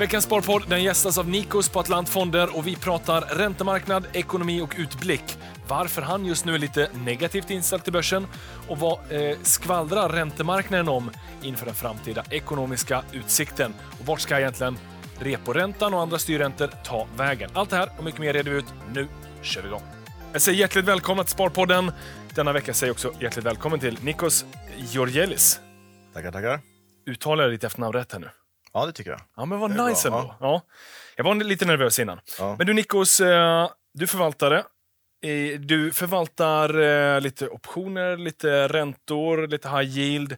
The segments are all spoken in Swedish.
Veckans Sparpodd den gästas av Nikos på Atlantfonder och vi pratar räntemarknad, ekonomi och utblick. Varför han just nu är lite negativt inställd till börsen och vad eh, skvallrar räntemarknaden om inför den framtida ekonomiska utsikten? Och vart ska egentligen reporäntan och andra styrräntor ta vägen? Allt det här och mycket mer reder vi ut. Nu kör vi igång. Jag säger hjärtligt välkomna till Sparpodden. Denna vecka säger jag också hjärtligt välkommen till Nikos Georgelis. Tackar, tackar. Uttalar jag ditt efternamn rätt här nu? Ja, det tycker jag. Ja, men vad Det nice bra, ändå. Ja. Jag var lite nervös innan. Ja. Men du Nikos, eh, du förvaltare. Eh, Du förvaltar lite optioner, lite räntor, lite high yield.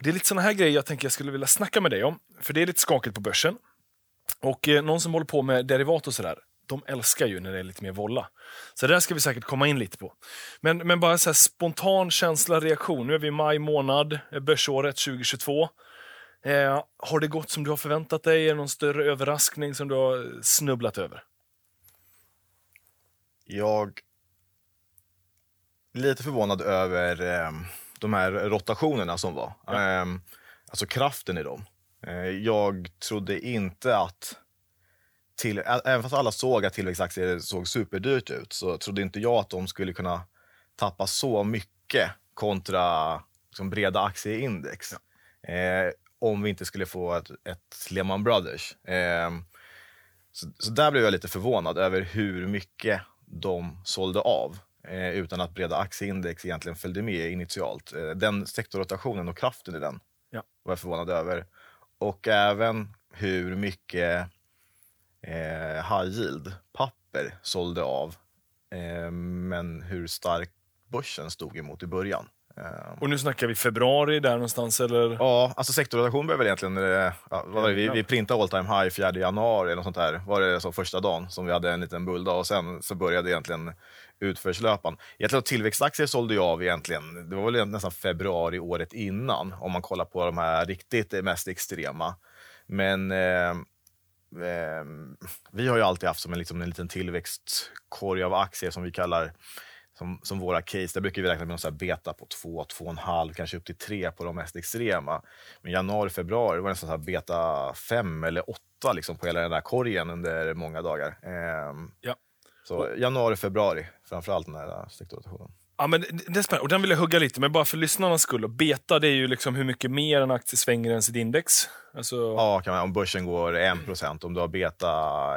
Det är lite såna här grejer jag tänker jag skulle vilja snacka med dig om. För det är lite skakigt på börsen. Och eh, någon som håller på med derivat och sådär, de älskar ju när det är lite mer volla. Så det där ska vi säkert komma in lite på. Men, men bara så här spontan känsla, reaktion. Nu är vi i maj månad, börsåret 2022. Eh, har det gått som du har förväntat dig? Är det någon större överraskning som du har snubblat över? Jag är lite förvånad över eh, de här rotationerna som var. Eh, alltså kraften i dem. Eh, jag trodde inte att... Till, även fast alla såg att tillväxtaktier såg superdyrt ut så trodde inte jag att de skulle kunna tappa så mycket kontra liksom, breda aktieindex. Eh, om vi inte skulle få ett, ett Lehman Brothers. Eh, så, så där blev jag lite förvånad över hur mycket de sålde av eh, utan att breda aktieindex egentligen följde med initialt. Eh, den sektorrotationen och kraften i den Ja. var jag förvånad över. Och även hur mycket eh, high yield-papper sålde av eh, men hur stark börsen stod emot i början. Och nu snackar vi februari där någonstans eller? Ja, alltså sektorrotation blev väl egentligen... eh, Ja, det? Vi, vi printade all time high 4 januari eller något sånt där. Var det så första dagen som vi hade en liten bulldag och sen så började egentligen utförslöpan. Egentligen tillväxtaktier sålde jag av egentligen, det var väl nästan februari året innan om man kollar på de här riktigt mest extrema. Men eh, eh, vi har ju alltid haft som en, liksom en liten tillväxtkorg av aktier som vi kallar som, som våra case. Där brukar vi räkna med någon så beta på 2, 2,5, kanske upp till 3 på de mest extrema. Men januari, februari var det nästan så beta 5 eller 8 liksom på hela den där korgen under många dagar. Ehm, Ja. Så januari, februari, framförallt den här sektorrotationen. Ja, men det är spännande. Och den vill jag hugga lite med, bara för lyssnarnas skull. Beta, det är ju liksom hur mycket mer en aktie svänger än sitt index. Alltså, Ja, kan man, om börsen går 1% om du har beta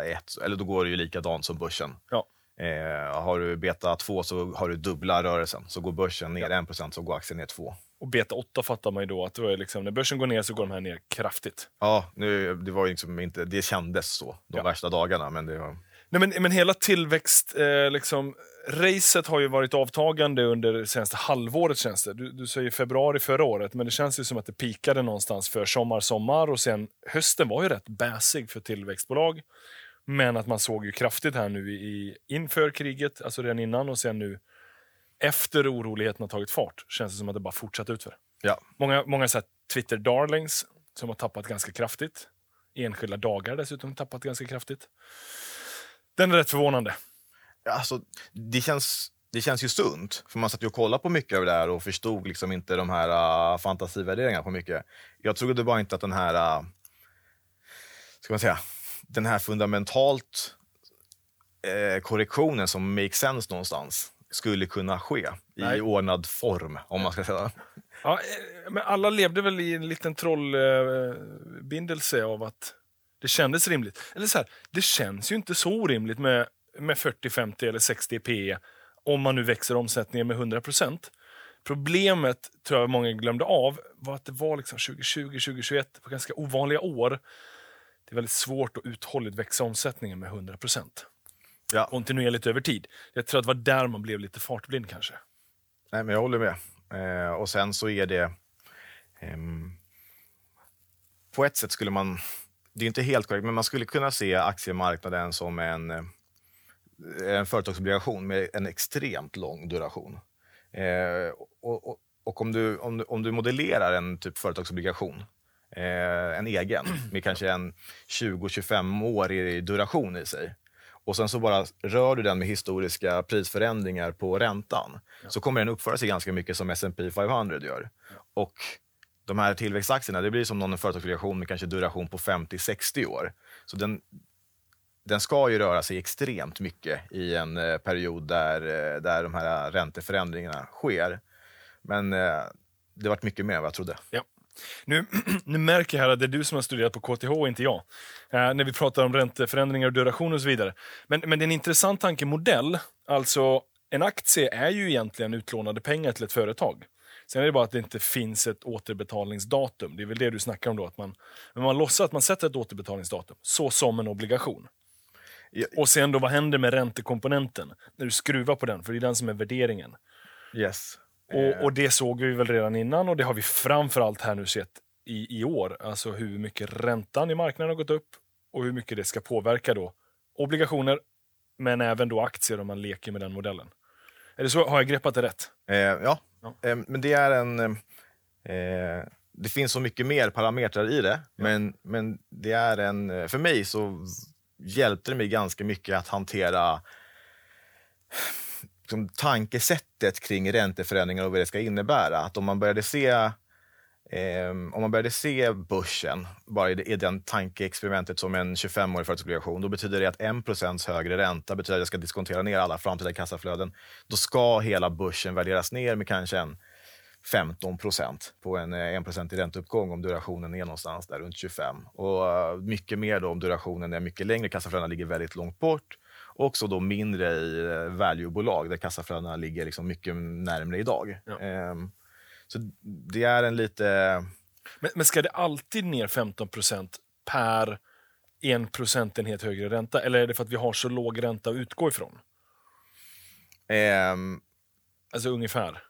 1, eller då går det ju likadant som börsen. ja. Eh, har du beta 2 så har du dubbla rörelsen. Så går börsen ner 1% så går aktien ner 2. Och beta 8 fattar man ju då att var liksom, när börsen går ner så går de här ner kraftigt. Ja, nu, det, var liksom inte, det kändes så de Ja. värsta dagarna. Men det var, Nej, men, men hela tillväxt, eh, liksom, racet har ju varit avtagande under det senaste halvåret känns det. Du, du säger februari förra året, men det känns ju som att det pikade någonstans för sommar, sommar och sen hösten var ju rätt bäsig för tillväxtbolag. Men att man såg ju kraftigt här nu i, inför kriget, alltså redan innan och sen nu efter oroligheterna tagit fart, känns det som att det bara fortsatt utför. ja. Många, många Twitter-darlings som har tappat ganska kraftigt. Enskilda dagar dessutom tappat ganska kraftigt. Den är rätt förvånande. Alltså, det, känns, det känns ju sunt, för man satt ju och kollade på mycket av det där och förstod liksom inte de här uh, fantasivärderingarna på mycket. Jag trodde bara inte att den här, uh, ska man säga, den här fundamentalt eh, korrektionen som makes sense någonstans skulle kunna ske Nej. i ordnad form, om man ska säga. Ja, eh, men alla levde väl i en liten trollbindelse av att det kändes rimligt. Eller så här, det känns ju inte så orimligt med, med 40, 50 eller 60 P om man nu växer omsättningen med 100% Problemet, tror jag många glömde av, var att det var liksom 2020, 2021, var ganska ovanliga år. Det är väldigt svårt att uthålligt växa omsättningen med 100 Ja. kontinuerligt över tid. Jag tror att det var där man blev lite fartblind kanske. Nej, men jag håller med. Eh, och sen så är det... ehm, på ett sätt skulle man... Det är inte helt korrekt, men man skulle kunna se aktiemarknaden som en, eh, en företagsobligation med en extremt lång duration. Eh, och, och, och om, du, om, du, om du modellerar en typ företagsobligation, eh, en egen, med kanske en 20-25 år i duration i sig, och sen så bara rör du den med historiska prisförändringar på räntan så kommer den uppföra sig ganska mycket som S&P 500 gör. Och de här tillväxtaktierna, det blir som någon företagsobligation med kanske duration på 50-60 år. Så den, den ska ju röra sig extremt mycket i en eh, period där, eh, där de här ränteförändringarna sker. Men eh, det varit mycket mer än vad jag trodde. Ja. Nu, nu märker jag här att det är du som har studerat på KTH, inte jag. Eh, när vi pratar om ränteförändringar och duration och så vidare. Men, men det är en intressant tankemodell. Alltså, en aktie är ju egentligen utlånade pengar till ett företag. Sen är det bara att det inte finns ett återbetalningsdatum. Det är väl det du snackar om då. Att man, men man låtsas att man sätter ett återbetalningsdatum, så som en obligation. Ja. Och sen då, vad händer med räntekomponenten? När du skruvar på den, för det är den som är värderingen. Yes. Och, och det såg vi väl redan innan och det har vi framförallt här nu sett i, i år. Alltså hur mycket räntan i marknaden har gått upp och hur mycket det ska påverka då obligationer, men även då aktier om man leker med den modellen. Är det så? Har jag greppat det rätt? Eh, ja, Ja. Eh, men det är en... Eh, det finns så mycket mer parametrar i det, men, men det är en... eh, För mig så hjälpte det mig ganska mycket att hantera liksom, tankesättet kring ränteförändringar och vad det ska innebära. Att om man började se eh, om man började se börsen bara i, det- i den tankeexperimentet som en 25-årig företagsobligation, då betyder det att 1% högre ränta betyder att jag ska diskontera ner alla framtida kassaflöden. Då ska hela börsen värderas ner med kanske en 15 procent på en eh, 1 i ränteuppgång om durationen är någonstans där runt 25. Och eh, mycket mer då om durationen är mycket längre, kassaflödena ligger väldigt långt bort. Och också då mindre i eh, value-bolag där kassaflödena ligger liksom mycket närmre idag. Ja. Ehm, så det är en lite... Men, men ska det alltid ner 15% per en procentenhet högre ränta? Eller är det för att vi har så låg ränta att utgå ifrån? ehm, Alltså ungefär.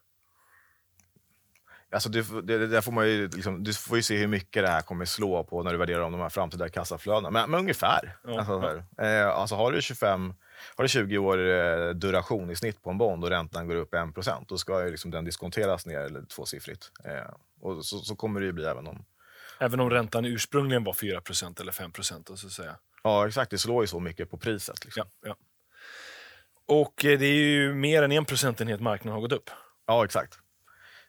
Alltså det, det, det får man ju, liksom, du får ju se hur mycket det här kommer slå på när du värderar om de här framtida kassaflödena. Men, men ungefär. Ja, alltså. Eh, alltså har du 25, har du 20 år eh, duration i snitt på en bond och räntan går upp 1% då ska ju liksom den diskonteras ner eller tvåsiffrigt. Eh, och så, så kommer det ju bli även om... Även om räntan ursprungligen var 4% eller 5 och så att säga. Ja, exakt. Det slår ju så mycket på priset. Liksom. Ja, ja. Och eh, det är ju mer än en procentenhet marknaden har gått upp. Ja, exakt.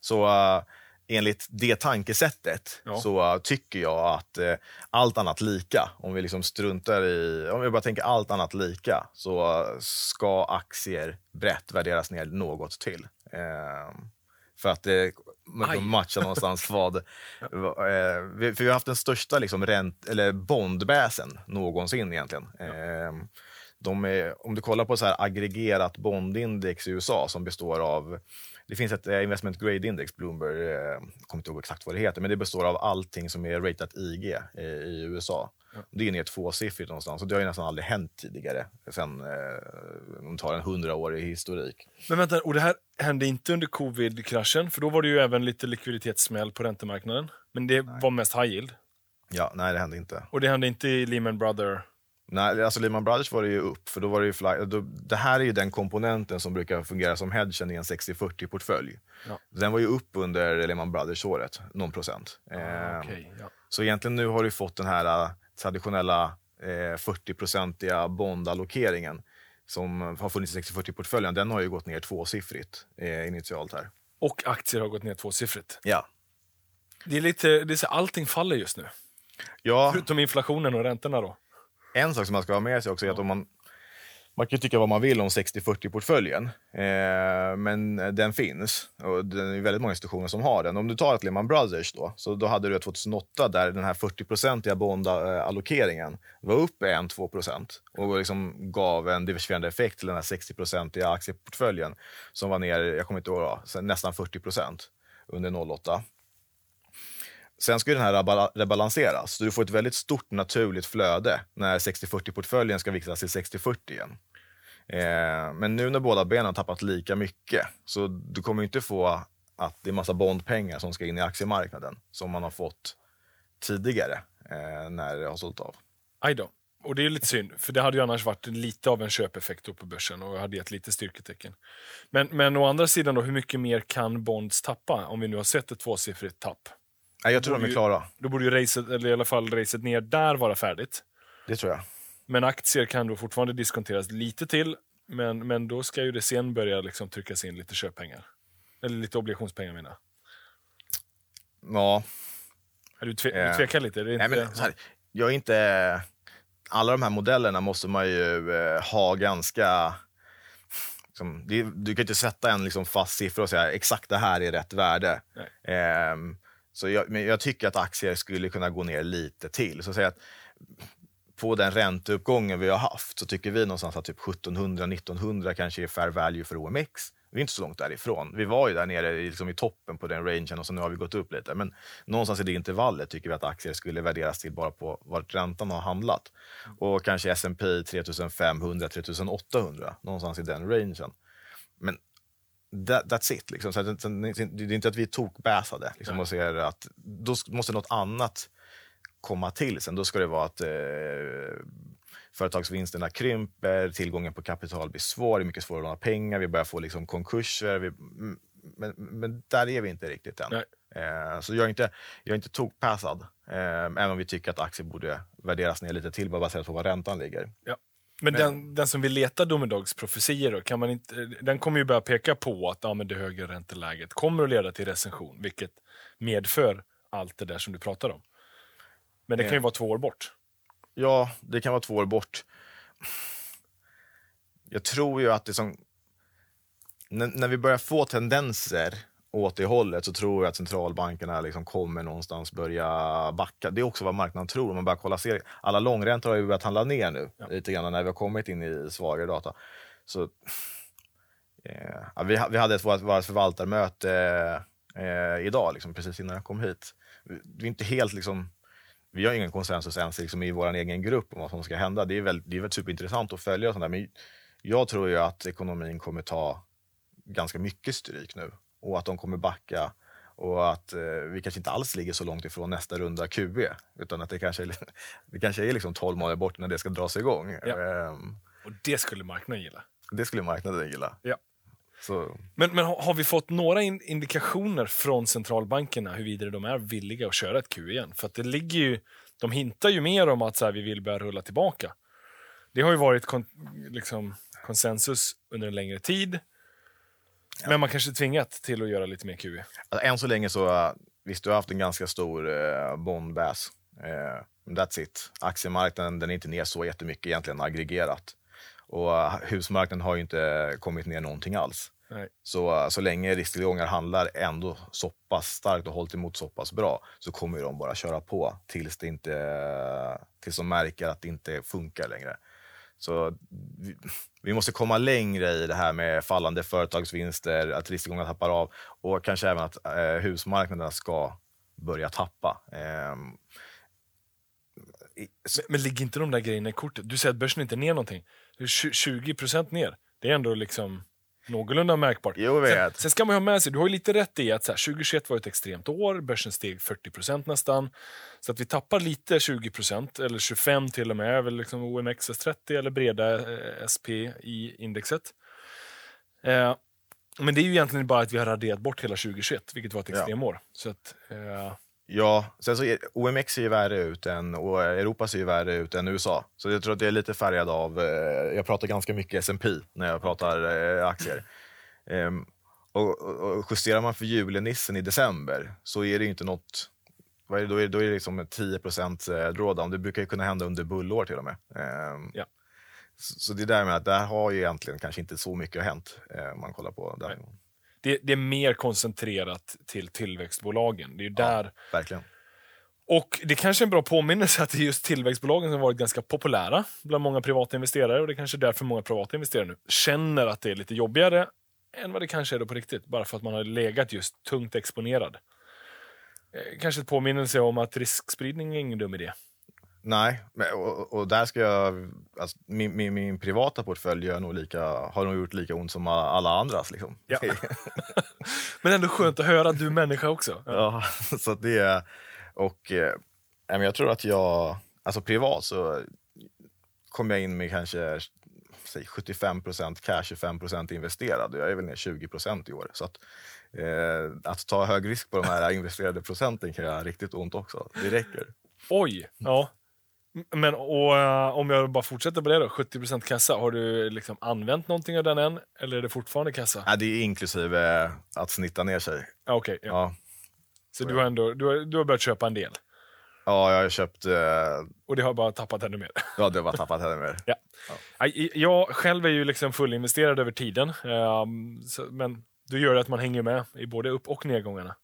Så uh, enligt det tankesättet Ja. så uh, tycker jag att uh, allt annat lika, om vi liksom struntar i, om vi bara tänker allt annat lika, så uh, ska aktier brett värderas ner något till. Ehm, för att det matcha någonstans vad... för vi har haft den största liksom, rent, eller bondbäsen någonsin egentligen. Ehm, de är, om du kollar på så här aggregerat bondindex i USA som består av det finns ett eh, investment grade index, Bloomberg, eh, jag kommer inte ihåg exakt vad det heter, men det består av allting som är ratat IG eh, i USA. Det är ner tvåsiffrigt någonstans och det har ju nästan aldrig hänt tidigare sen eh, om man tar en hundraårig historik. Men vänta, och det här hände inte under covid-kraschen? För då var det ju även lite likviditetssmäll på räntemarknaden. Men det var mest high yield. Ja, nej det hände inte. Och det hände inte i Lehman Brothers. Nej, alltså Lehman Brothers var det ju upp, för då var det ju fly, då, det här är ju den komponenten som brukar fungera som hedgen i en 60-40-portfölj. Ja. Den var ju upp under Lehman Brothers-året, någon procent. Ah, Ehm, okej, ja. Så egentligen nu har du fått den här äh, traditionella eh, 40-procentiga bondallokeringen som har funnits i 60-40-portföljen. Den har ju gått ner tvåsiffrigt eh, initialt här. Och aktier har gått ner tvåsiffrigt. Ja. Det är lite, det är så, allting faller just nu. ja, Förutom inflationen och räntorna då. En sak som man ska ha med sig också är att om man man kan tycka vad man vill om 60-40-portföljen, eh, men den finns. Och det är väldigt många institutioner som har den. Om du tar ett Lehman Brothers då, så då hade du 2008 där den här 40-procentiga bondallokeringen var upp 1-2 procent och liksom gav en diversifierande effekt till den här 60-procentiga aktieportföljen som var ner, jag kommer inte ihåg, nästan 40 procent under 08. Sen ska ju den här rebalanseras, så du får ett väldigt stort naturligt flöde när 60-40-portföljen ska viktas till 60-40 igen. Eh, men nu när båda benen har tappat lika mycket, så du kommer inte få att det är massa bondpengar som ska in i aktiemarknaden som man har fått tidigare eh, när det har sålt av. Aj då. Och det är lite synd, för det hade ju annars varit lite av en köpeffekt på börsen och hade gett lite styrketecken. Men, men å andra sidan, då, hur mycket mer kan bonds tappa om vi nu har sett ett tvåsiffrigt tapp? Nej, jag tror de är klara. Då borde ju racet, eller i alla fall racet ner där vara färdigt. Det tror jag. Men aktier kan då fortfarande diskonteras lite till, men, men då ska ju det sen börja liksom tryckas in lite köppengar. Eller lite obligationspengar menar. Ja, Du, tve, Eh, du tvekar lite? Det är inte... Nej, men, här, jag är inte... Alla de här modellerna måste man ju eh, ha ganska... Liksom, det, du kan inte sätta en liksom, fast siffra och säga exakt det här är rätt värde. Ehm, så jag, men jag tycker att aktier skulle kunna gå ner lite till. Så att säga att på den ränteuppgången vi har haft så tycker vi någonstans att typ 1700-1900 kanske är fair value för OMX. Vi är inte så långt därifrån. Vi var ju där nere i, liksom i toppen på den rangen och så nu har vi gått upp lite. Men någonstans i det intervallet tycker vi att aktier skulle värderas till bara på vart räntan har handlat. Och kanske S&P 3500-3800, någonstans i den rangen. Men that, that's it. Liksom. Så det det är inte att vi är tokbäsade liksom, och ser att då måste något annat komma till sen. Då ska det vara att eh, företagsvinsterna krymper, tillgången på kapital blir svår, det är mycket svårare att låna pengar, vi börjar få liksom, konkurser. Vi, men, men där är vi inte riktigt än. Eh, så jag är inte, jag är inte tokpassad, eh, även om vi tycker att aktier borde värderas ner lite till baserat på var räntan ligger. Ja. Men, Den, den som vill leta domedagsprofetier, då, kan man inte, den kommer ju börja peka på att ja, men det högre ränteläget kommer att leda till recension, vilket medför allt det där som du pratar om. Men det kan ju vara två år bort. Ja, det kan vara två år bort. Jag tror ju att det som... När, när vi börjar få tendenser åt det hållet så tror jag att centralbankerna liksom kommer någonstans börja backa. Det är också vad marknaden tror. Om man börjar kolla serier. Alla långräntor har ju börjat handla ner nu, lite grann när vi har kommit in i svagare data. Så, eh, ja, vi, vi hade ett vårt, vårt förvaltarmöte eh, idag, liksom, precis innan jag kom hit. Vi, vi är inte helt liksom vi har ingen konsensus ens liksom, i vår egen grupp om vad som ska hända. Det är väl, det är väl superintressant att följa. Och sånt där. Men jag tror ju att ekonomin kommer ta ganska mycket stryk nu och att de kommer backa och att eh, vi kanske inte alls ligger så långt ifrån nästa runda QE utan att det kanske är, det kanske är liksom 12 månader bort när det ska dras igång. Ja. Ehm, Och det skulle marknaden gilla. det skulle marknaden gilla. Ja. Så, Men, men har vi fått några in, indikationer från centralbankerna huruvida de är villiga att köra ett Q igen? För det ligger ju, de hintar ju mer om att så här, vi vill börja rulla tillbaka. Det har ju varit kon, liksom, konsensus under en längre tid. Men man kanske är tvingat till att göra lite mer QE. Alltså, än så länge så, uh, visst du har haft en ganska stor uh, bondbass. Uh, that's it. Aktiemarknaden den är inte ner så jättemycket egentligen aggregerat. Och uh, husmarknaden har ju inte kommit ner någonting alls. Nej. Så, uh, så länge risktillgångar handlar ändå så pass starkt och hållit emot så pass bra så kommer de bara köra på tills, det inte, tills de märker att det inte funkar längre. Så vi, måste komma längre i det här med fallande företagsvinster, att risktillgångar tappar av och kanske även att eh, husmarknaderna ska börja tappa. Eh, så- Men, men ligger inte de där grejerna i kortet? Du säger att börsen inte är ner någonting. 20 procent ner. Det är ändå liksom någorlunda märkbart. Jo, jag Sen, vet. sen ska man ha med sig, du har ju lite rätt i att så här, 2021 var ett extremt år, börsen steg 40 procent nästan. Så att vi tappar lite 20 procent, eller 25 till och med, väl liksom OMXS30 eller breda eh, SP i indexet. Eh, men det är ju egentligen bara att vi har raderat bort hela 2021, vilket var ett Ja. extremår. Så att, eh, Ja, sen så är, OMX ser ju värre ut än, och Europa ser ju värre ut än USA. Så jag tror att det är lite färgad av, eh, jag pratar ganska mycket S&P när jag pratar eh, aktier. Ehm, och, och, justerar man för julenissen i december så är det ju inte något, vad är det, då, är, då är det liksom 10 eh, drawdown. Det brukar ju kunna hända under bullår till och med. Ehm, Ja. så, så det är där med att där har ju egentligen kanske inte så mycket hänt eh, om man kollar på där. Det, det är mer koncentrerat till tillväxtbolagen. Det är där Verkligen. Och det kanske är en bra påminnelse att det är just tillväxtbolagen som varit ganska populära bland många privata investerare. Och det är kanske är därför många privata investerare nu känner att det är lite jobbigare än vad det kanske är då på riktigt. Bara för att man har legat just tungt exponerad. Eh, Kanske ett påminnelse om att riskspridning är ingen dum idé. Nej, och, och där ska jag... Alltså, min, min, min privata portfölj gör nog lika, har nog gjort lika ont som alla andras. Liksom. Ja. Men ändå skönt att höra att du är människa också. Ja. ja, så det är... Och, eh, jag tror att jag... Alltså privat så kom jag in med kanske säg 75% cash, 25% investerad. Jag är väl ner 20 i år. Så att, eh, att ta hög risk på de här investerade procenten kan göra riktigt ont också. Det räcker. Oj! Ja. Men och, eh, om jag bara fortsätter på det då, 70% kassa. Har du liksom använt någonting av den än? Eller är det fortfarande kassa? Nej, det är inklusive att snitta ner sig. Ja, Okej, ja. Ja. Så du har ändå du har, du har börjat köpa en del. Ja, jag har köpt... Eh, Och det har bara tappat ännu mer. ja, det var tappat ännu mer. Ja. Nej, Jag själv är ju liksom fullinvesterad över tiden. så, men det gör att man hänger med i både upp och nedgångarna.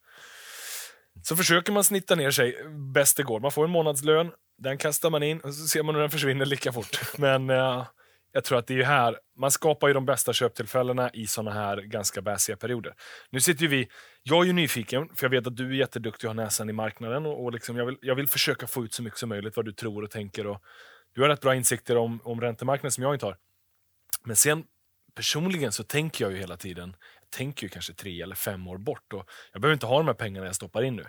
Så försöker man snitta ner sig bäst det går. Man får en månadslön, den kastar man in och så ser man hur den försvinner lika fort. Men eh, jag tror att det är ju här, man skapar ju de bästa köptillfällena i såna här ganska bäsiga perioder. Nu sitter ju vi, jag är ju nyfiken, för jag vet att du är jätteduktig och har näsan i marknaden och, och liksom jag, vill, jag vill försöka få ut så mycket som möjligt vad du tror och tänker. Och du har rätt bra insikter om, om räntemarknaden som jag inte har. Men sen personligen så tänker jag ju hela tiden, tänker ju kanske tre eller fem år bort och jag behöver inte ha de här pengarna jag stoppar in nu.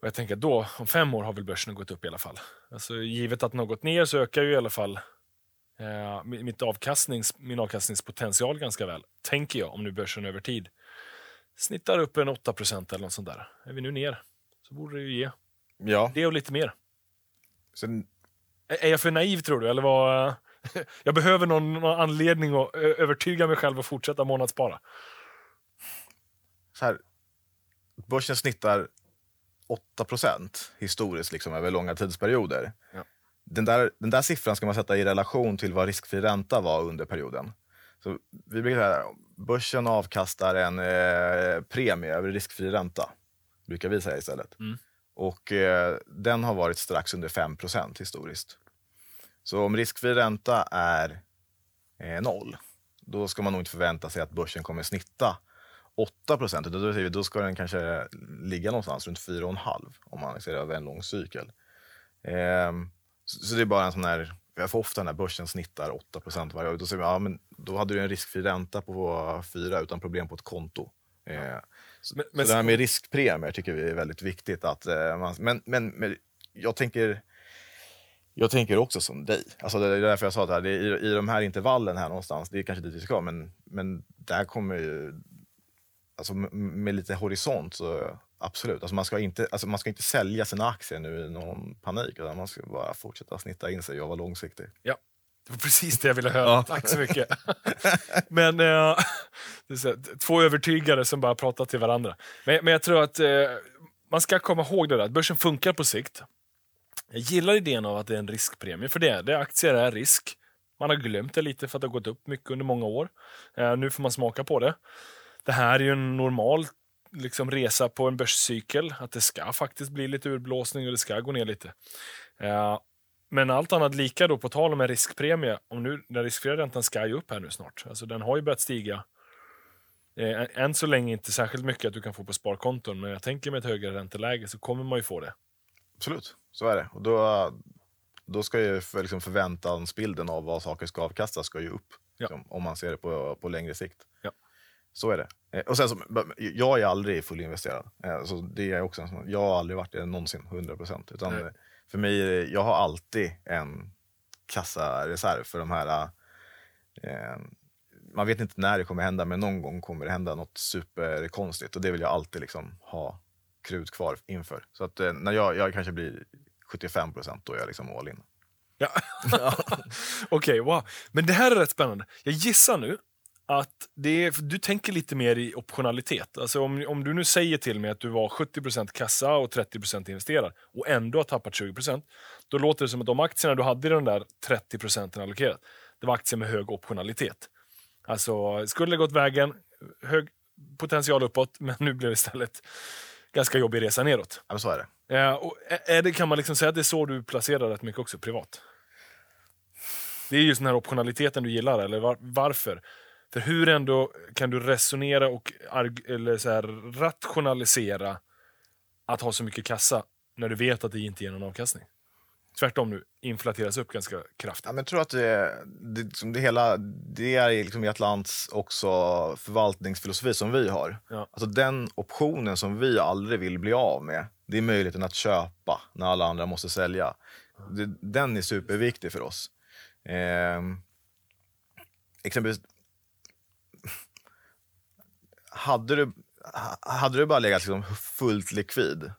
Och jag tänker då, om fem år har väl börsen gått upp i alla fall. Alltså, givet att den har gått ner så ökar ju i alla fall eh, mitt avkastnings, min avkastningspotential ganska väl. Tänker jag, om nu börsen över tid snittar upp en 8% eller något sånt där. Är vi nu ner så borde det ju ge Ja. det och lite mer. Sen, Är är jag för naiv tror du? Eller vad? Jag behöver någon, någon anledning att övertyga mig själv att fortsätta månadsspara. så här, börsen snittar 8% historiskt liksom, över långa tidsperioder. Ja. Den, där, den där siffran ska man sätta i relation till vad riskfri ränta var under perioden. Så vi brukar säga börsen avkastar en eh, premie över riskfri ränta, brukar vi säga istället. Mm. Och eh, den har varit strax under 5% historiskt. Så om riskfri ränta är eh, noll, då ska man nog inte förvänta sig att börsen kommer snitta 8 procent. Då, då ska den kanske ligga någonstans runt 4,5 om man ser över en lång cykel. Ehm, så, så det är bara en sån här, jag får ofta när börsen snittar 8 procent varje år. Då säger vi, ja, men då hade du en riskfri ränta på 4 utan problem på ett konto. Ehm, så, Men- men- så det här med riskpremier tycker vi är väldigt viktigt. Att, eh, man, men, men, men jag tänker jag tänker också som dig. Alltså det är därför jag sa att det här, det är i, i de här intervallen här någonstans, det är kanske dit vi ska, men, men där kommer ju... Alltså med, lite horisont så absolut. Alltså man, ska inte, alltså man ska inte sälja sina aktier nu i någon panik, utan man ska bara fortsätta snitta in sig och vara långsiktig. Ja, det var precis det jag ville höra. Ja. Tack så mycket. men eh, två övertygade som bara pratar till varandra. Men, men jag tror att eh, man ska komma ihåg det där, att börsen funkar på sikt. Jag gillar idén av att det är en riskpremie, för det är det. Aktier är risk. Man har glömt det lite för att det har gått upp mycket under många år. Eh, nu får man smaka på det. Det här är ju en normal liksom, resa på en börscykel. Att det ska faktiskt bli lite urblåsning och det ska gå ner lite. Eh, men allt annat lika då, på tal om en riskpremie, om nu den riskfria räntan ska ju upp här nu snart. Alltså den har ju börjat stiga. Eh, än så länge inte särskilt mycket att du kan få på sparkonton, men jag tänker med ett högre ränteläge så kommer man ju få det. Absolut, så är det. Och då, då ska ju för, liksom förväntansbilden av vad saker ska avkasta ska ju upp. Ja. Liksom, om man ser det på, på längre sikt. Ja. Så är det. Eh, Och sen så, jag är aldrig fullinvesterad. Eh, Så det är också en jag har aldrig varit det någonsin, 100 procent. Eh, för mig, jag har alltid en kassareserv för de här... Eh, man vet inte när det kommer hända, men någon gång kommer det hända något superkonstigt. Och det vill jag alltid liksom ha krut kvar inför. Så att eh, när jag, jag kanske blir 75 procent, då är jag liksom all in. Ja. Okej, wow. Men det här är rätt spännande. Jag gissar nu att det är, du tänker lite mer i optionalitet. Alltså om, om du nu säger till mig att du var 70% kassa och 30% investerad och ändå har tappat 20%, då låter det som att de aktierna du hade i den där 30% allokerat, det var aktier med hög optionalitet. Alltså, skulle det gått vägen, hög potential uppåt, men nu blir det istället ganska jobbig resa neråt. Ja, så är det. Ja, och är- det, kan man liksom säga att det är så du placerar rätt mycket också privat? Det är just den här optionaliteten du gillar, eller var, varför? För hur ändå kan du resonera och eller så här, rationalisera att ha så mycket kassa när du vet att det inte ger någon avkastning? Tvärtom nu, inflateras upp ganska kraftigt. Ja, men jag tror att det, det, liksom det hela det är liksom Atlants också förvaltningsfilosofi som vi har. Ja. Alltså den optionen som vi aldrig vill bli av med, det är möjligheten att köpa när alla andra måste sälja. Det, den är superviktig för oss. Ehm, exempelvis, hade du, ha- hade du bara legat liksom fullt likvid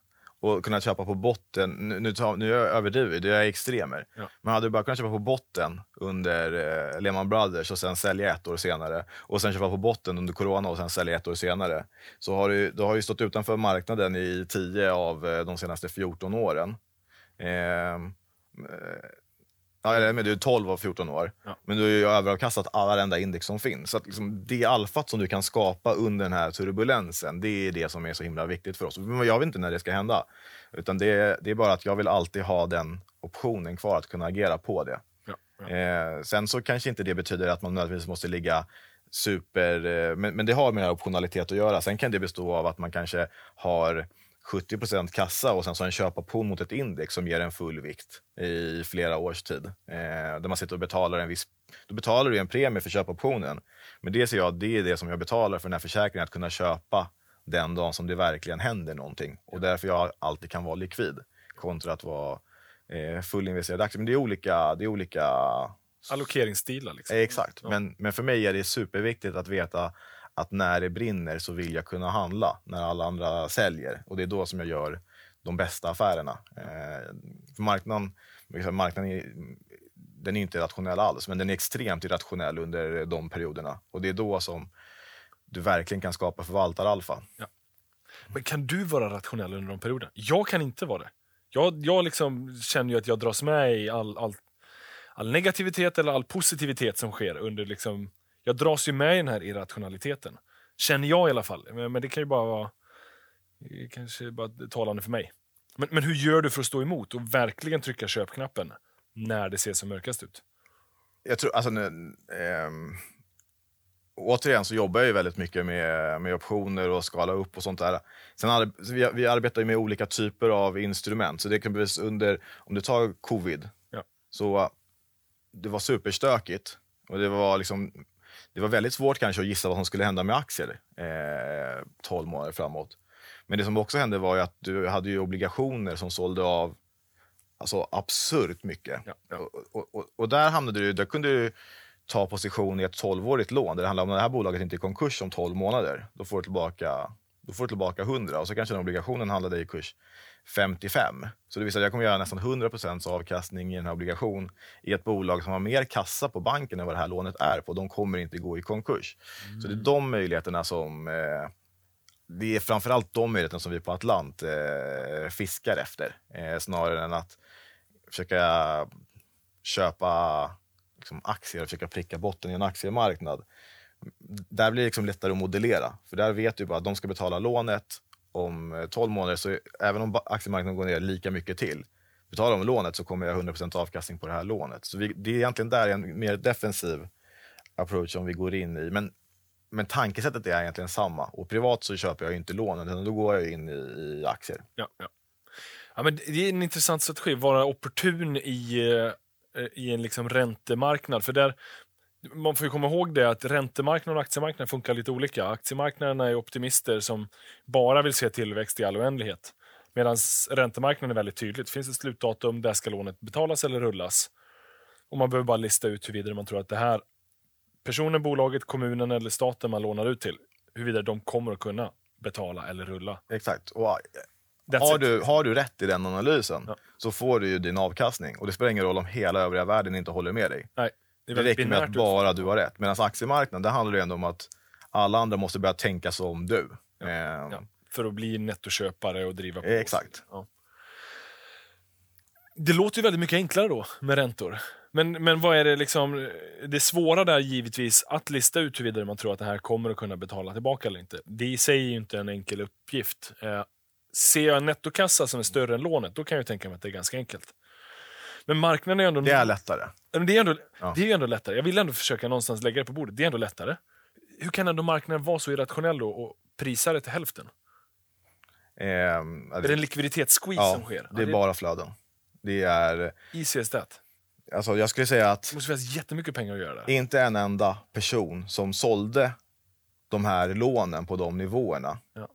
och kunnat köpa på botten, nu, nu, tar, nu överdriver vi, det är extremer. Ja. Men hade du bara kunnat köpa på botten under eh, Lehman Brothers och sen sälja ett år senare och sen köpa på botten under corona och sen sälja ett år senare. Så har du, du har ju stått utanför marknaden i 10 av eh, de senaste 14 åren. Ehm, eh, Ja, eller men du är 12 av 14 år. Ja. Men du har ju överavkastat varenda index som finns. Så att liksom det alfat som du kan skapa under den här turbulensen, det är det som är så himla viktigt för oss. Men jag vet inte när det ska hända. Utan det, det är bara att jag vill alltid ha den optionen kvar att kunna agera på det. Ja, ja. Eh, sen så kanske inte det betyder att man nödvändigtvis måste ligga super... Eh, men, men det har med optionalitet att göra. Sen kan det bestå av att man kanske har 70% kassa och sen så en köpoption mot ett index som ger en full vikt i flera års tid. Eh, där man sitter och betalar en viss... Då betalar du en premie för köpoptionen. Men det ser jag, det är det som jag betalar för den här försäkringen, att kunna köpa den dagen som det verkligen händer någonting. Och därför jag alltid kan vara likvid kontra att vara eh, fullinvesterad i aktier. Men det är olika... Det är olika Allokeringsstilar liksom. Eh, Exakt, men, men för mig är det superviktigt att veta att när det brinner så vill jag kunna handla när alla andra säljer. Och det är då som jag gör de bästa affärerna. Eh, för marknaden, liksom marknaden är, den är inte rationell alls, men den är extremt irrationell under de perioderna. Och det är då som du verkligen kan skapa förvaltaralfa. Men kan du vara rationell under de perioderna? Jag kan inte vara det. Jag, jag liksom känner ju att jag dras med i all, all, all negativitet eller all positivitet som sker. under liksom, jag dras ju med i den här irrationaliteten. Känner jag i alla fall. Men, men det kan ju bara vara är kanske bara talande för mig. Men, men hur gör du för att stå emot och verkligen trycka köpknappen när det ser som mörkast ut? jag tror, alltså, nu, ehm, återigen så jobbar jag ju väldigt mycket med, med optioner och skala upp och sånt där. Sen ar- vi, vi arbetar ju med olika typer av instrument. Så det kan bli under, om du tar covid, Ja. så det var superstökigt. Och det var liksom, det var väldigt svårt kanske att gissa vad som skulle hända med aktier eh, 12 månader framåt. Men det som också hände var att du hade obligationer som sålde av alltså absurt mycket. Ja, ja. Och, och, och, och där hamnade du, där kunde du ta position i ett 12-årigt lån där det handlar om att det här bolaget inte är i konkurs om 12 månader. Då får du tillbaka, då får du tillbaka 100 och så kanske den obligationen handlade i kurs 55. Så det vill säga jag kommer göra nästan 100% avkastning i en här obligation i ett bolag som har mer kassa på banken än vad det här lånet är på. De kommer inte gå i konkurs. Så det är de möjligheterna som eh, det är framförallt de möjligheterna som vi på Atlant eh, fiskar efter. Eh, snarare än att försöka köpa liksom, aktier och försöka pricka botten i en aktiemarknad. Där blir det liksom lättare att modellera. För där vet du bara att de ska betala lånet om eh, 12 månader. Så även om aktiemarknaden går ner lika mycket till, betalar de lånet så kommer jag 100% avkastning på det här lånet. Så vi, det är egentligen där en mer defensiv approach som vi går in i. Men men tankesättet är egentligen samma. Och privat så köper jag inte lånen, utan då går jag in i, i aktier. Ja, ja. Ja, men det är en intressant strategi, vara opportun i, eh, i en liksom räntemarknad. För där, man får ju komma ihåg det att räntemarknaden och aktiemarknaden funkar lite olika. Aktiemarknaden är optimister som bara vill se tillväxt i all oändlighet. Medan räntemarknaden är väldigt tydligt. Finns ett slutdatum, där ska lånet betalas eller rullas. Och man behöver bara lista ut huruvida man tror att det här personen, bolaget, kommunen eller staten man lånar ut till, huruvida de kommer att kunna betala eller rulla. Exakt. Och äh, har du, har du rätt i den analysen Ja. så får du ju din avkastning. Och det spelar ingen roll om hela övriga världen inte håller med dig. Nej, det, Det räcker med att bara du har rätt. Medan aktiemarknaden, där handlar det ändå om att alla andra måste börja tänka som du. Ja. Ehm, Ja, för att bli nettoköpare och driva på. Eh, exakt. Ja. Det låter ju väldigt mycket enklare då med räntor. Men, men vad är det liksom, det svåra där givetvis att lista ut huruvida man tror att det här kommer att kunna betala tillbaka eller inte. Det i sig är ju inte en enkel uppgift. Eh, ser jag en nettokassa som är större än lånet, då kan jag ju tänka mig att det är ganska enkelt. Men marknaden är ändå... Det är lättare. Det är, ändå, Ja. det är ändå lättare. Jag vill ändå försöka någonstans lägga det på bordet. Det är ändå lättare. Hur kan ändå marknaden vara så irrationell då och prisa det till hälften? Ehm, Är det en likviditetssqueeze ja, som sker? det är bara flöden. Det är, Easy as that. alltså jag skulle säga att Det måste finnas jättemycket pengar att göra där. inte en enda person som sålde de här lånen på de nivåerna Ja.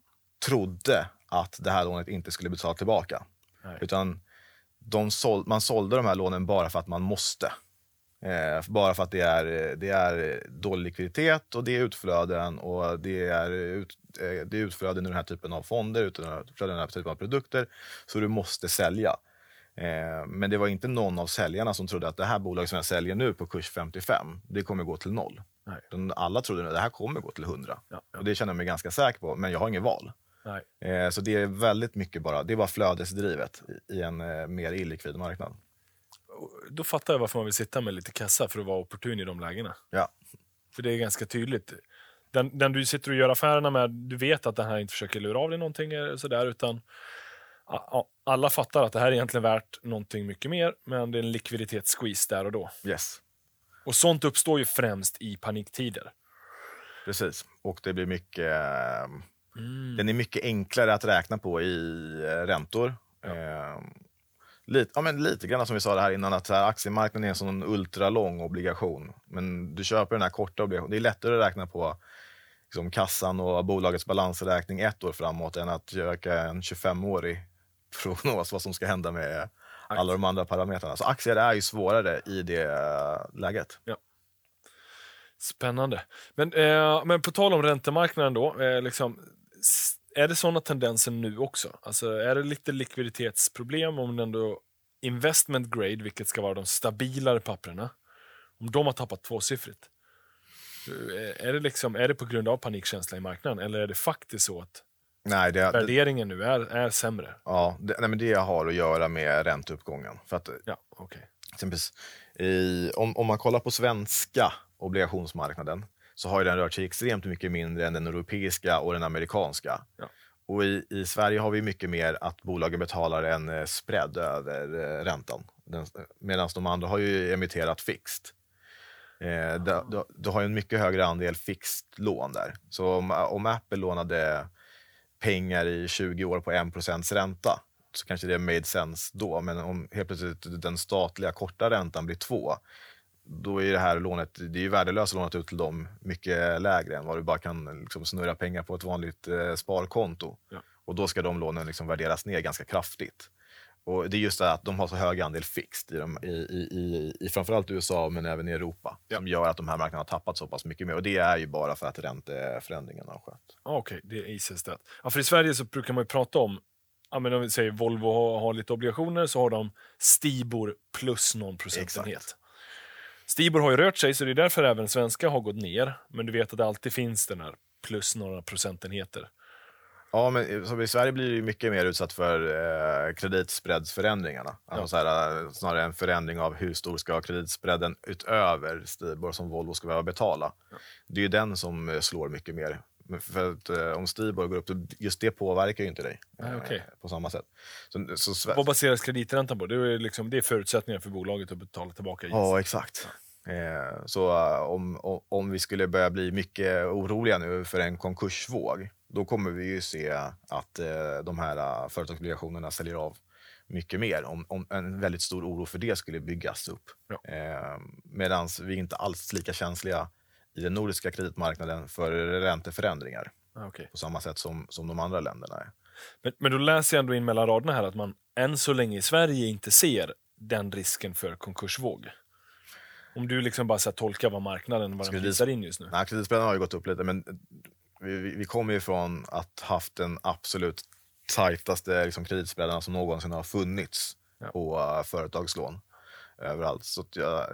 trodde att det här lånet inte skulle betala tillbaka. Nej. Utan de sål man sålde de här lånen bara för att man måste. Eh, bara för att det är, det är dålig likviditet och det är utflöden och det är, ut, eh, det är utflöden i den här typen av fonder, utflöden den här typen av produkter. Så du måste sälja. Eh, men det var inte någon av säljarna som trodde att det här bolaget som jag säljer nu på kurs 55, det kommer gå till noll. Nej. Alla trodde att det här kommer gå till 100. Ja, ja. Och det känner jag mig ganska säker på, men jag har inget val. Eh, så det är väldigt mycket bara, det är bara flödesdrivet i, en eh, mer illikvid marknad. Då fattar jag varför man vill sitta med lite kassa för att vara opportun i de lägena. Ja. För det är ganska tydligt. Den, den du sitter och gör affärerna med, du vet att den här inte försöker lura av dig någonting sådär, utan alla fattar att det här är egentligen värt någonting mycket mer, men det är en likviditetssqueeze där och då. Yes. Och sånt uppstår ju främst i paniktider. Precis, och det blir mycket... Mm. Den är mycket enklare att räkna på i eh, räntor. Ja. Eh, lite, ja, men lite grann som vi sa det här innan, att här, aktiemarknaden är en sån ultralång obligation. Men du köper den här korta obligationen. Det är lättare att räkna på liksom, kassan och bolagets balansräkning ett år framåt än att göra en 25-årig prognos vad som ska hända med alla de andra parametrarna. Så aktier är ju svårare i det äh, läget. Ja. Spännande. Men, eh, men på tal om räntemarknaden då, eh, liksom, är det sådana tendenser nu också? Alltså, är det lite likviditetsproblem om den då investment grade, vilket ska vara de stabilare papperna, om de har tappat tvåsiffrigt? Eh, är det, liksom, är det på grund av panikkänsla i marknaden eller är det faktiskt så att Nej, det, värderingen nu är, är sämre? Ja, det, nej, men det har att göra med ränteuppgången. För att, ja, okay. i, om, om man kollar på svenska obligationsmarknaden så har den rört sig extremt mycket mindre än den europeiska och den amerikanska. Ja. Och i, i, Sverige har vi mycket mer att bolagen betalar en eh, spread över eh, räntan. Medan de andra har ju emitterat fixed. Eh, du, du, du, har en mycket högre andel fixed lån där. Så om, om Apple lånade pengar i 20 år på 1 ränta så kanske det made sense då. Men om helt plötsligt den statliga korta räntan blir 2 då är det här lånet, det är värdelöst att låna ut till dem mycket lägre än vad du bara kan liksom, snurra pengar på ett vanligt eh, sparkonto. Ja. Och då ska de lånen liksom värderas ner ganska kraftigt. Och det är just det att de har så hög andel fixed i, de, i, i, i framförallt USA men även i Europa ja. som gör att de här marknaderna har tappat så pass mycket mer. Och det är ju bara för att ränteförändringen har skett. Okej, okay, det är ICS det. Ja, för i Sverige så brukar man ju prata om Ja, men om vi säger Volvo har, har lite obligationer så har de Stibor plus någon procentenhet. Exakt. Stibor har ju rört sig, så det är därför även svenska har gått ner. Men du vet att det alltid finns den här plus några procentenheter. Ja, men som i Sverige blir det mycket mer utsatt för eh, kreditspreadsförändringarna. Alltså ja. så här, eh, snarare en förändring av hur stor ska kreditspreaden utöver Stibor som Volvo ska behöva betala. Ja. Det är ju den som eh, slår mycket mer. För att eh, om Stibor går upp, just det påverkar ju inte dig okay. eh, på samma sätt. Så, så, Vad baseras krediträntan på? Det är, liksom, det är förutsättningar för bolaget att betala tillbaka. Ja, exakt. Ja. Eh, så uh, om, om, vi skulle börja bli mycket oroliga nu för en konkursvåg, då kommer vi ju se att uh, de här företagsobligationerna säljer av mycket mer. Om, om, en väldigt stor oro för det skulle byggas upp. Ja. Eh, Medan vi inte alls lika känsliga i den nordiska kreditmarknaden för ränteförändringar. Ah, okay. På samma sätt som, som de andra länderna är. Men, men då läser jag ändå in mellan raderna här att man än så länge i Sverige inte ser den risken för konkursvåg. Om du liksom bara så tolkar vad marknaden vad den visar in just nu. Nej, har ju gått upp lite, men vi, vi, vi kommer ju från att haft den absolut tajtaste liksom, kreditspreadarna som någonsin har funnits ja. på uh, företagslån överallt. Så jag,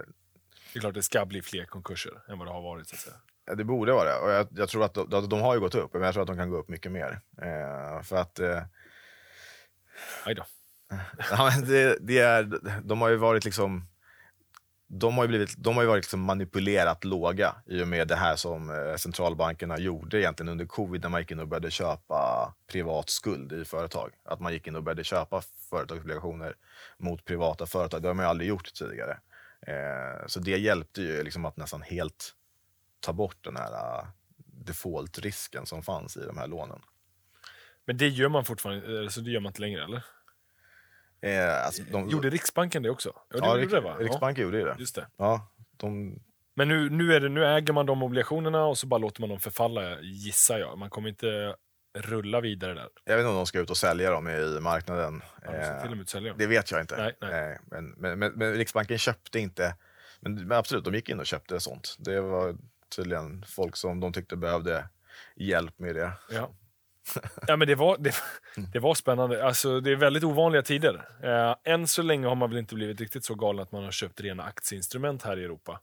det är klart det ska bli fler konkurser än vad det har varit. Så att säga. Det borde vara det. Och jag, jag tror att de, de, har ju gått upp, men jag tror att de kan gå upp mycket mer. Eh, för att... Eh, Aj då. ja, det, det, är, de har ju varit liksom... De har ju, blivit, de har ju varit liksom manipulerat låga i och med det här som eh, centralbankerna gjorde egentligen under covid när man gick in och började köpa privat skuld i företag. Att man gick in och började köpa företagsobligationer mot privata företag. Det har man ju aldrig gjort tidigare. Eh, så det hjälpte ju liksom att nästan helt ta bort den här uh, default-risken som fanns i de här lånen. Men det gör man fortfarande, eh, så det gör man inte längre eller? Eh, alltså de, gjorde Riksbanken det också? Ja, det ja, Rik, det, va? Riksbanken ja. gjorde det. Just det. Ja, de... Men nu, nu, är det, nu äger man de obligationerna och så bara låter man dem förfalla, gissar jag. Man kommer inte rulla vidare där. Jag vet inte om de ska ut och sälja dem i marknaden. Ja, de till och med sälja Det vet jag inte. Nej, nej. Men, men, men, men, Riksbanken köpte inte Men, men absolut, de gick in och köpte sånt. Det var tydligen folk som de tyckte behövde hjälp med det. Ja. Ja, men det, var, det, det var spännande. Alltså, det är väldigt ovanliga tider. Eh, än så länge har man väl inte blivit riktigt så galen att man har köpt rena aktieinstrument här i Europa.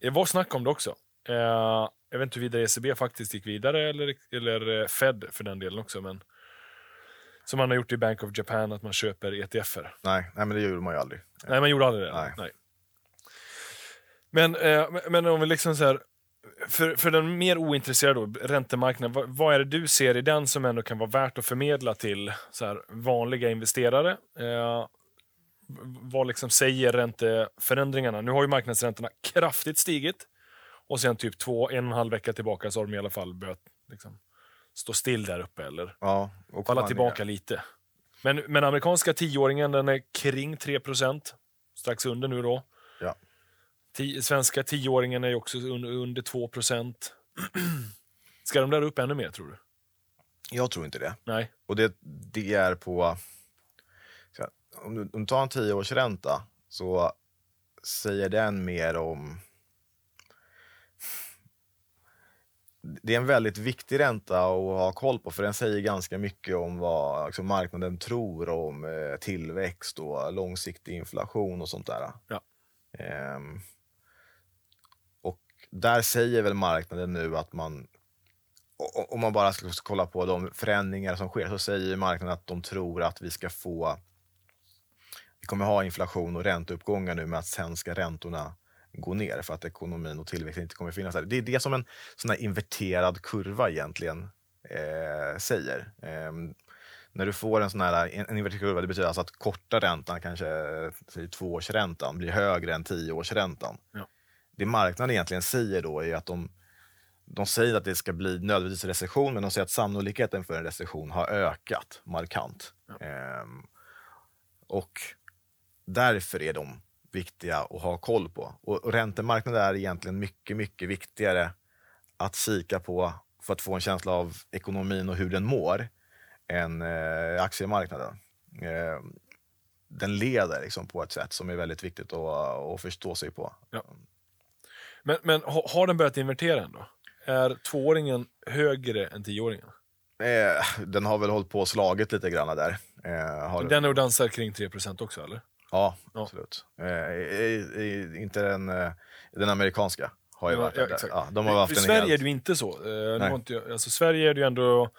Det var snack om det också. Eh, jag vet inte huruvida ECB faktiskt gick vidare, eller, eller eh, Fed för den delen också. Men, som man har gjort i Bank of Japan, att man köper ETFer. Nej, nej men det gjorde man ju aldrig. Nej, man gjorde aldrig det. Nej. Nej. Men, eh, men- om vi liksom så här, för, för den mer ointresserade då, räntemarknaden, vad, vad är det du ser i den som ändå kan vara värt att förmedla till så här, vanliga investerare? Eh, vad liksom säger ränteförändringarna? Nu har ju marknadsräntorna kraftigt stigit och sen typ två, en och en halv vecka tillbaka så har de i alla fall börjat liksom, stå still där uppe eller Ja, och falla tillbaka lite. Men, men amerikanska tioåringen den är kring 3% strax under nu då. Ja. Ti, svenska tioåringen är också un, under 2% Ska de där upp ännu mer tror du? Jag tror inte det. Nej. Och det, det är på... Om du, om du tar en tioårsränta så säger den mer om... Det är en väldigt viktig ränta att ha koll på för den säger ganska mycket om vad liksom, marknaden tror om eh, tillväxt och långsiktig inflation och sånt där. Ja. Ehm, och där säger väl marknaden nu att man om man bara ska kolla på de förändringar som sker så säger marknaden att de tror att vi ska få vi kommer ha inflation och ränteuppgångar nu med att sen ska räntorna gå ner för att ekonomin och tillväxten inte kommer finnas där. Det är det som en sån här inverterad kurva egentligen eh, säger. Ehm, när du får en sån här en, en inverterad kurva, det betyder alltså att korta räntan, kanske säg, tvåårsräntan, blir högre än tioårsräntan. Ja. Det marknaden egentligen säger då är att de de säger att det ska bli nödvändigtvis recession, men de säger att sannolikheten för en recession har ökat markant. Ehm, och därför är de viktiga att ha koll på. Och, och räntemarknaden är egentligen mycket, mycket viktigare att kika på för att få en känsla av ekonomin och hur den mår än eh, aktiemarknaden. Ehm, den leder liksom på ett sätt som är väldigt viktigt att, att förstå sig på. Men, men ha- har den börjat invertera ändå? Är tvååringen högre än tioåringen? Eh, den har väl hållit på och slagit lite grann där. Eh, Den är och dansar kring 3% också eller? Ja, Ja. absolut. Eh, i, i, inte den, eh, den amerikanska har ju Ja, varit ja, exakt. Ja, de har haft I Sverige helt- är det ju inte så. Eh, inte jag, alltså, Sverige är det ju ändå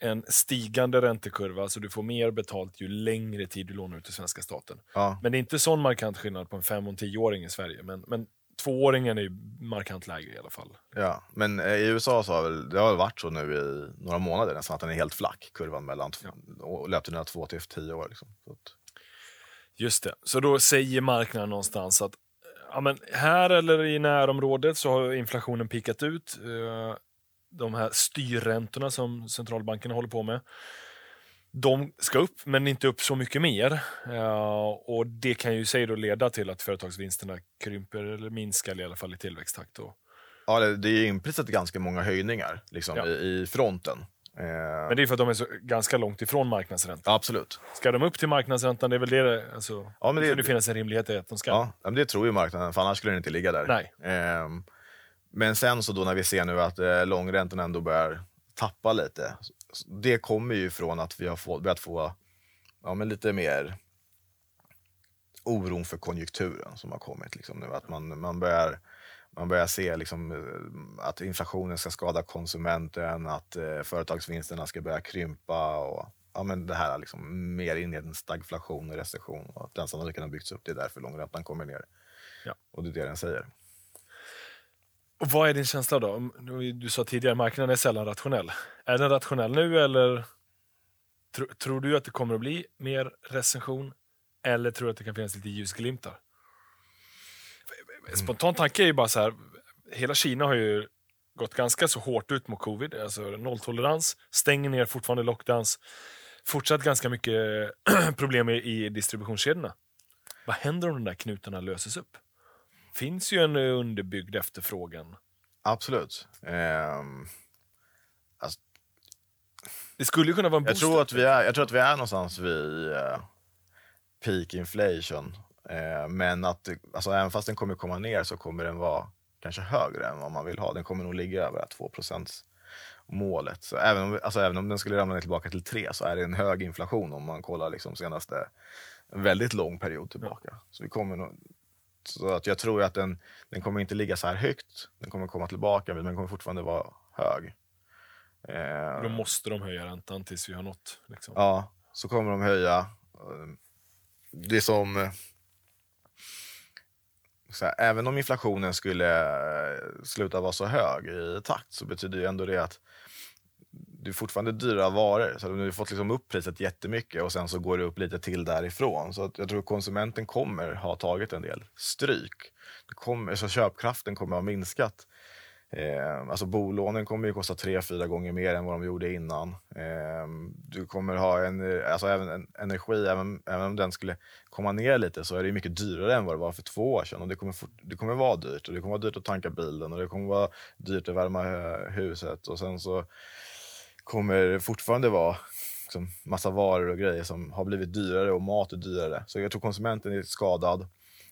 en stigande räntekurva, så du får mer betalt ju längre tid du lånar ut till svenska staten. Ja, Men det är inte sån markant skillnad på en fem och en tioåring i Sverige. Men, men tvååringen är ju markant lägre i alla fall. ja. Men eh, i USA så har väl, det har väl varit så nu i några månader nästan att den är helt flack, kurvan mellan och löptiderna två till tio år. Liksom. Så att, Just det. Så då säger marknaden någonstans att ja, men här eller i närområdet så har inflationen pikat ut. Eh, De här styrräntorna som centralbankerna håller på med. De ska upp, men inte upp så mycket mer. Eh, Och Det kan ju sig då leda till att företagsvinsterna krymper eller minskar i alla fall i tillväxttakt. Och, ja, det, är inprisat ganska många höjningar liksom, Ja. i fronten. Eh, men det är för att de är så ganska långt ifrån marknadsräntan. Absolut. Ska de upp till marknadsräntan, det är väl det, alltså, Ja, men det, det- det finnas en rimlighet i att de ska. Ja, men det tror ju marknaden, för annars skulle den inte ligga där. Nej. Ehm, men sen så då när vi ser nu att eh, långräntan ändå börjar tappa lite. Det kommer ju från att vi har få, börjat få ja, men lite mer oron för konjunkturen som har kommit. Liksom nu. Att man, man, börjar, man börjar se liksom, eh, att inflationen ska skada konsumenten, att eh, företagsvinsterna ska börja krympa. Och, ja, men det här liksom, mer in i en stagflation och recession. Och att den sannolikheten har byggts upp. Det är därför långräntan kommer ner. Ja. Och det är det den säger. Och vad är din känsla då? Du sa tidigare, marknaden är sällan rationell. Är den rationell nu eller tro, tror du att det kommer att bli mer recension? Eller tror du att det kan finnas lite ljusglimtar? En Spontan tanke är ju bara så här, hela Kina har ju gått ganska så hårt ut mot covid, alltså nolltolerans, stänger ner fortfarande lockdowns, fortsatt ganska mycket problem i, distributionskedjorna. Vad händer om de där knutarna löses upp? finns ju en underbyggd efterfrågan. Absolut. Ehm, Det skulle ju kunna vara en Jag booster. tror, att vi är, jag tror att vi är någonstans vid eh, peak inflation. Eh, men att, alltså, även fast den kommer komma ner så kommer den vara kanske högre än vad man vill ha. Den kommer nog ligga över 2% målet. Så även om, alltså, även om den skulle ramla ner tillbaka till 3 så är det en hög inflation om man kollar liksom senaste en väldigt lång period tillbaka. Ja. Så vi kommer nog, så att jag tror att den, den kommer inte ligga så här högt. Den kommer komma tillbaka men den kommer fortfarande vara hög. Eh, Då måste de höja räntan tills vi har nått. Liksom. Ja, så kommer de höja. Det som... Här, även om inflationen skulle eh, sluta vara så hög i takt så betyder ju ändå det att det är fortfarande dyra varor. Så du har fått liksom upp priset jättemycket och sen så går det upp lite till därifrån. Så jag tror konsumenten kommer ha tagit en del stryk. Det kommer, så köpkraften kommer ha minskat. Eh, alltså bolånen kommer ju kosta tre, fyra gånger mer än vad de gjorde innan. Eh, du kommer ha en, alltså även en, energi, även, även om den skulle komma ner lite så är det mycket dyrare än vad det var för två år sedan. Och det, kommer, det kommer vara dyrt och det kommer vara dyrt att tanka bilen och det kommer vara dyrt att värma eh, huset. Och sen så kommer fortfarande vara liksom, massa varor och grejer som har blivit dyrare och mat är dyrare. Så jag tror konsumenten är skadad.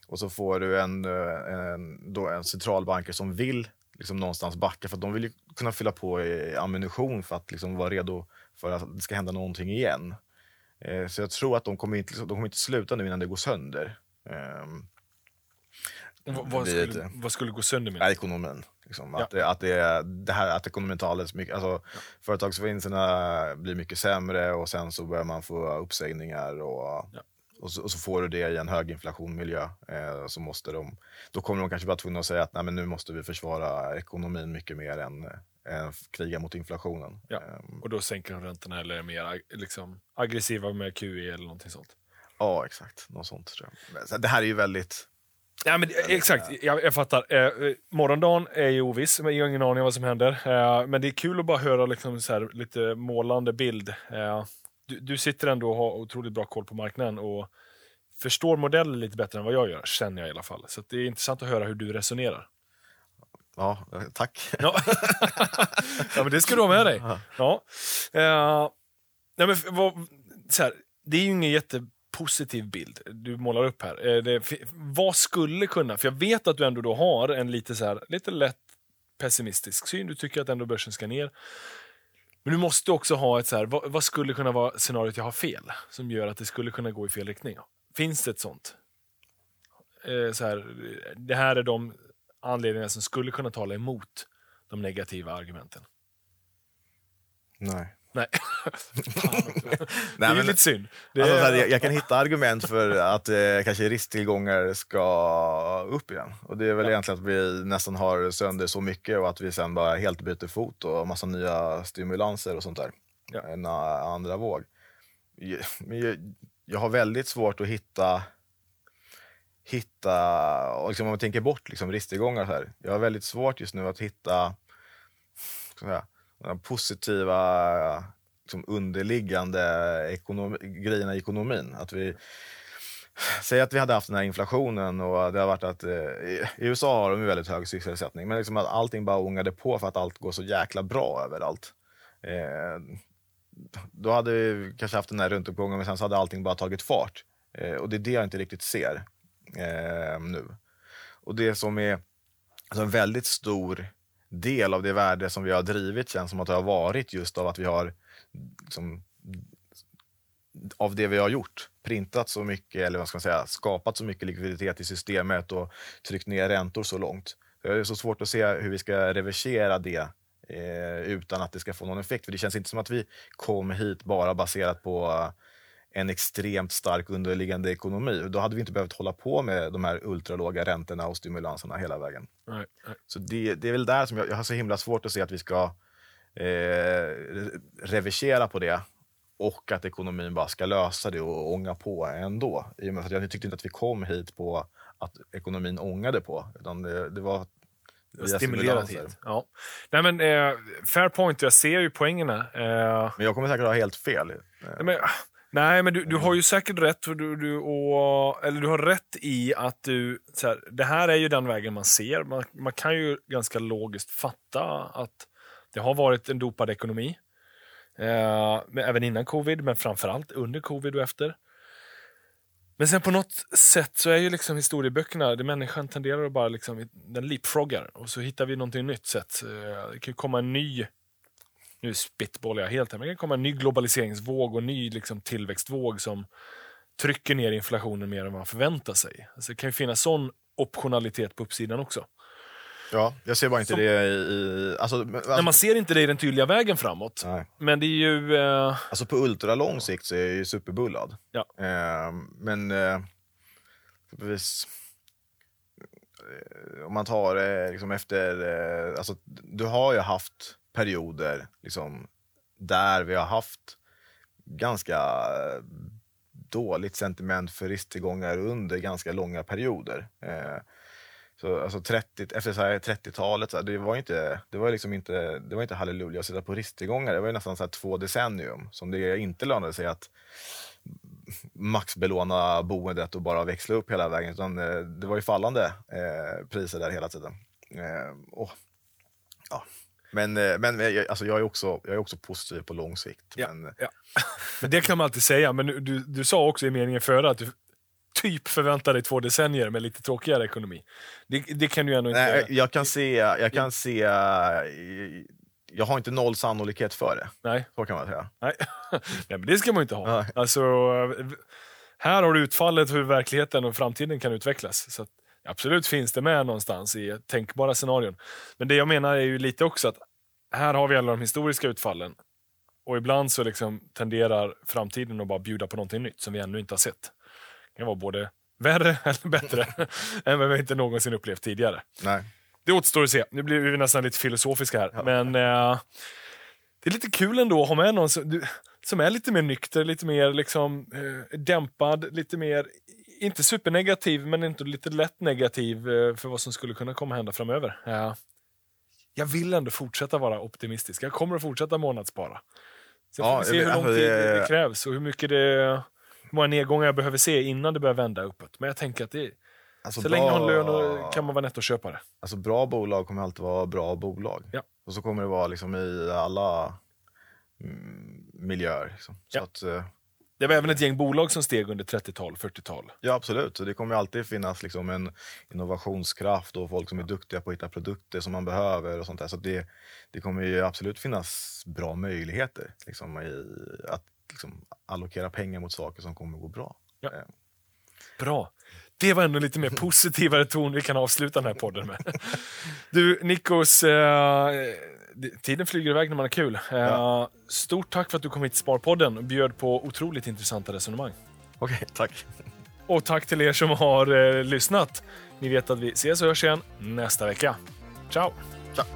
Och så får du en, eh, en, då en centralbanker som vill liksom någonstans backa för de vill ju kunna fylla på i ammunition för att liksom vara redo för att det ska hända någonting igen. Eh, så jag tror att de kommer inte, de kommer inte sluta nu innan det går sönder. Eh, vad, skulle, vad skulle gå sönder med? Ekonomin. Liksom. Ja. Att, det, att, det, det här, att ekonomin tar alldeles mycket... Alltså, ja. Företagsvinsterna blir mycket sämre och sen så börjar man få uppsägningar. Och, ja. Och, så, och, så, får du det i en höginflationmiljö. Eh, så måste de, då kommer de kanske vara tvungna att säga att Nej, men nu måste vi försvara ekonomin mycket mer än, än kriga mot inflationen. Ja. Eh, och då sänker de räntorna eller är mer liksom, aggressiva med QE eller någonting sånt. Ja, exakt. Något sånt tror jag. Det här är ju väldigt Ja, men, exakt, jag, jag fattar. Eh, eh, morgondagen är ju oviss, men jag har ingen aning om vad som händer. Eh, men det är kul att bara höra liksom, så här, lite målande bild. Eh, du, du, sitter ändå och har otroligt bra koll på marknaden och förstår modellen lite bättre än vad jag gör, känner jag i alla fall. Så det är intressant att höra hur du resonerar. Ja, tack. Ja, ja men det ska du ha med dig. Ja. Eh, nej, men, vad, så här, det är ju ingen jätte positiv bild du målar upp här. Eh, det, vad skulle kunna, för jag vet att du ändå då har en lite, så här, lite lätt pessimistisk syn. Du tycker att ändå börsen ska ner. Men du måste också ha ett så här, vad, vad, skulle kunna vara scenariot jag har fel? Som gör att det skulle kunna gå i fel riktning. Finns det ett sånt? Eh, så här, det här är de anledningar som skulle kunna tala emot de negativa argumenten. Nej. Nej. det är ju lite synd. Alltså, är... jag, jag, kan hitta argument för att eh, kanske risktillgångar ska upp igen. Och det är väl ja. egentligen att vi nästan har sönder så mycket och att vi sen bara helt byter fot och massa nya stimulanser och sånt där. Ja. En andra våg. Men jag, jag har väldigt svårt att hitta hitta, liksom om man tänker bort liksom risktillgångar här. Jag har väldigt svårt just nu att hitta säga, positiva liksom underliggande ekonomi, grejerna i ekonomin. Att vi, Säg att vi hade haft den här inflationen och det har varit att eh, i USA har de väldigt hög sysselsättning, men liksom att allting bara ångade på för att allt går så jäkla bra överallt. Eh, då hade vi kanske haft den här runtuppgången, men sen så hade allting bara tagit fart. Eh, och det är det jag inte riktigt ser eh, nu. Och det som är alltså en väldigt stor del av det värde som vi har drivit känns som att det har varit just av att vi har liksom, av det vi har gjort, printat så mycket, eller vad ska man säga, skapat så mycket likviditet i systemet och tryckt ner räntor så långt. Det är så svårt att se hur vi ska reversera det eh, utan att det ska få någon effekt. För det känns inte som att vi kom hit bara baserat på en extremt stark underliggande ekonomi. Då hade vi inte behövt hålla på med de här ultralåga räntorna och stimulanserna hela vägen. Nej, nej. Så det, det, är väl där som jag, jag, har så himla svårt att se att vi ska eh, reversera på det och att ekonomin bara ska lösa det och ånga på ändå. I och med att jag tyckte inte att vi kom hit på att ekonomin ångade på, utan det, det var stimulerat hit. Ja. Nej, men, eh, fair point, jag ser ju poängerna. Eh... Men jag kommer säkert ha helt fel. Nej, men, Nej, men du, du har ju säkert rätt. Du, du, och, eller du har rätt i att du... Så här, det här är ju den vägen man ser. Man, man kan ju ganska logiskt fatta att det har varit en dopad ekonomi. Eh, även innan covid, men framförallt under covid och efter. Men sen på något sätt så är ju liksom historieböckerna, det människan tenderar att bara liksom, den leapfroggar och så hittar vi någonting nytt sätt. Eh, det kan ju komma en ny, nu spitbollar jag helt här, men det kan komma en ny globaliseringsvåg och ny liksom, tillväxtvåg som trycker ner inflationen mer än man förväntar sig. Alltså, det kan ju finnas sån optionalitet på uppsidan också. Ja, jag ser bara inte Som- det i... alltså, men- Men man ser inte det i den tydliga vägen framåt. nej. Men det är ju... Eh, Alltså på ultralång sikt så är jag ju superbullad. Ja. Eh, men eh, exempelvis, eh, om man tar liksom efter... Eh, alltså, du har ju haft perioder liksom, där vi har haft ganska eh, dåligt sentiment för risktillgångar under ganska långa perioder. Eh, så, alltså 30, efter 30-talet, det var inte, det var liksom inte, det var inte halleluja att sitta på risktillgångar. Det var ju nästan så här två decennium som det inte lönade sig att maxbelåna boendet och bara växla upp hela vägen. Utan, eh, det var ju fallande eh, priser där hela tiden. Eh, och, ja. Men, eh, men jag, alltså jag, är också, jag är också positiv på lång sikt. Ja. Men, Ja. Det kan man alltid säga, men du, du sa också i meningen före att du typ förväntar dig två decennier med lite tråkigare ekonomi. Det, det kan du ändå inte... nej, jag kan se, jag kan se, eh, jag har inte noll sannolikhet för det. Nej. Så kan man säga. Nej. nej, men det ska man ju inte ha. Nej. Alltså, här har du utfallet hur verkligheten och framtiden kan utvecklas. Så att, absolut finns det med någonstans i tänkbara scenarion. Men det jag menar är ju lite också att här har vi alla de historiska utfallen. Och ibland så liksom tenderar framtiden att bara bjuda på någonting nytt som vi ännu inte har sett. Det kan vara både värre eller bättre än vad vi inte någonsin upplevt tidigare. Nej. Det återstår att se. Nu blir vi nästan lite filosofiska här. Men eh, det är lite kul ändå att ha med någon som, som är lite mer nykter, lite mer liksom, eh, dämpad, lite mer, inte supernegativ, men inte lite lätt negativ eh, för vad som skulle kunna komma hända framöver. Eh, jag vill ändå fortsätta vara optimistisk. Jag kommer att fortsätta månadsspara. Sen får Ja, vi se hur lång alltså, tid det- det krävs och hur mycket det hur många nedgångar jag behöver se innan det börjar vända uppåt. Men jag tänker att det, Alltså så länge jag har lön bra- kan man vara nettoköpare. Alltså bra bolag kommer alltid vara bra bolag. Ja. Och så kommer det vara liksom i alla mm, miljöer. Liksom. Så Ja. att, eh, Det var även ett gäng bolag som steg under 30-tal, 40-tal. ja, absolut. Så det kommer alltid finnas liksom en innovationskraft och folk som är duktiga på att hitta produkter som man behöver. och sånt där. Så att det, det kommer ju absolut finnas bra möjligheter liksom, i att liksom, allokera pengar mot saker som kommer gå bra. Ja. Eh, Bra. Det var ändå lite mer positivare ton vi kan avsluta den här podden med. Du, Nikos, eh, tiden flyger iväg när man har kul. Eh, Ja. Stort tack för att du kom hit till Sparpodden och bjöd på otroligt intressanta resonemang. Okej, tack. Och tack till er som har eh, lyssnat. Ni vet att vi ses och hörs igen nästa vecka. Ciao! Ciao.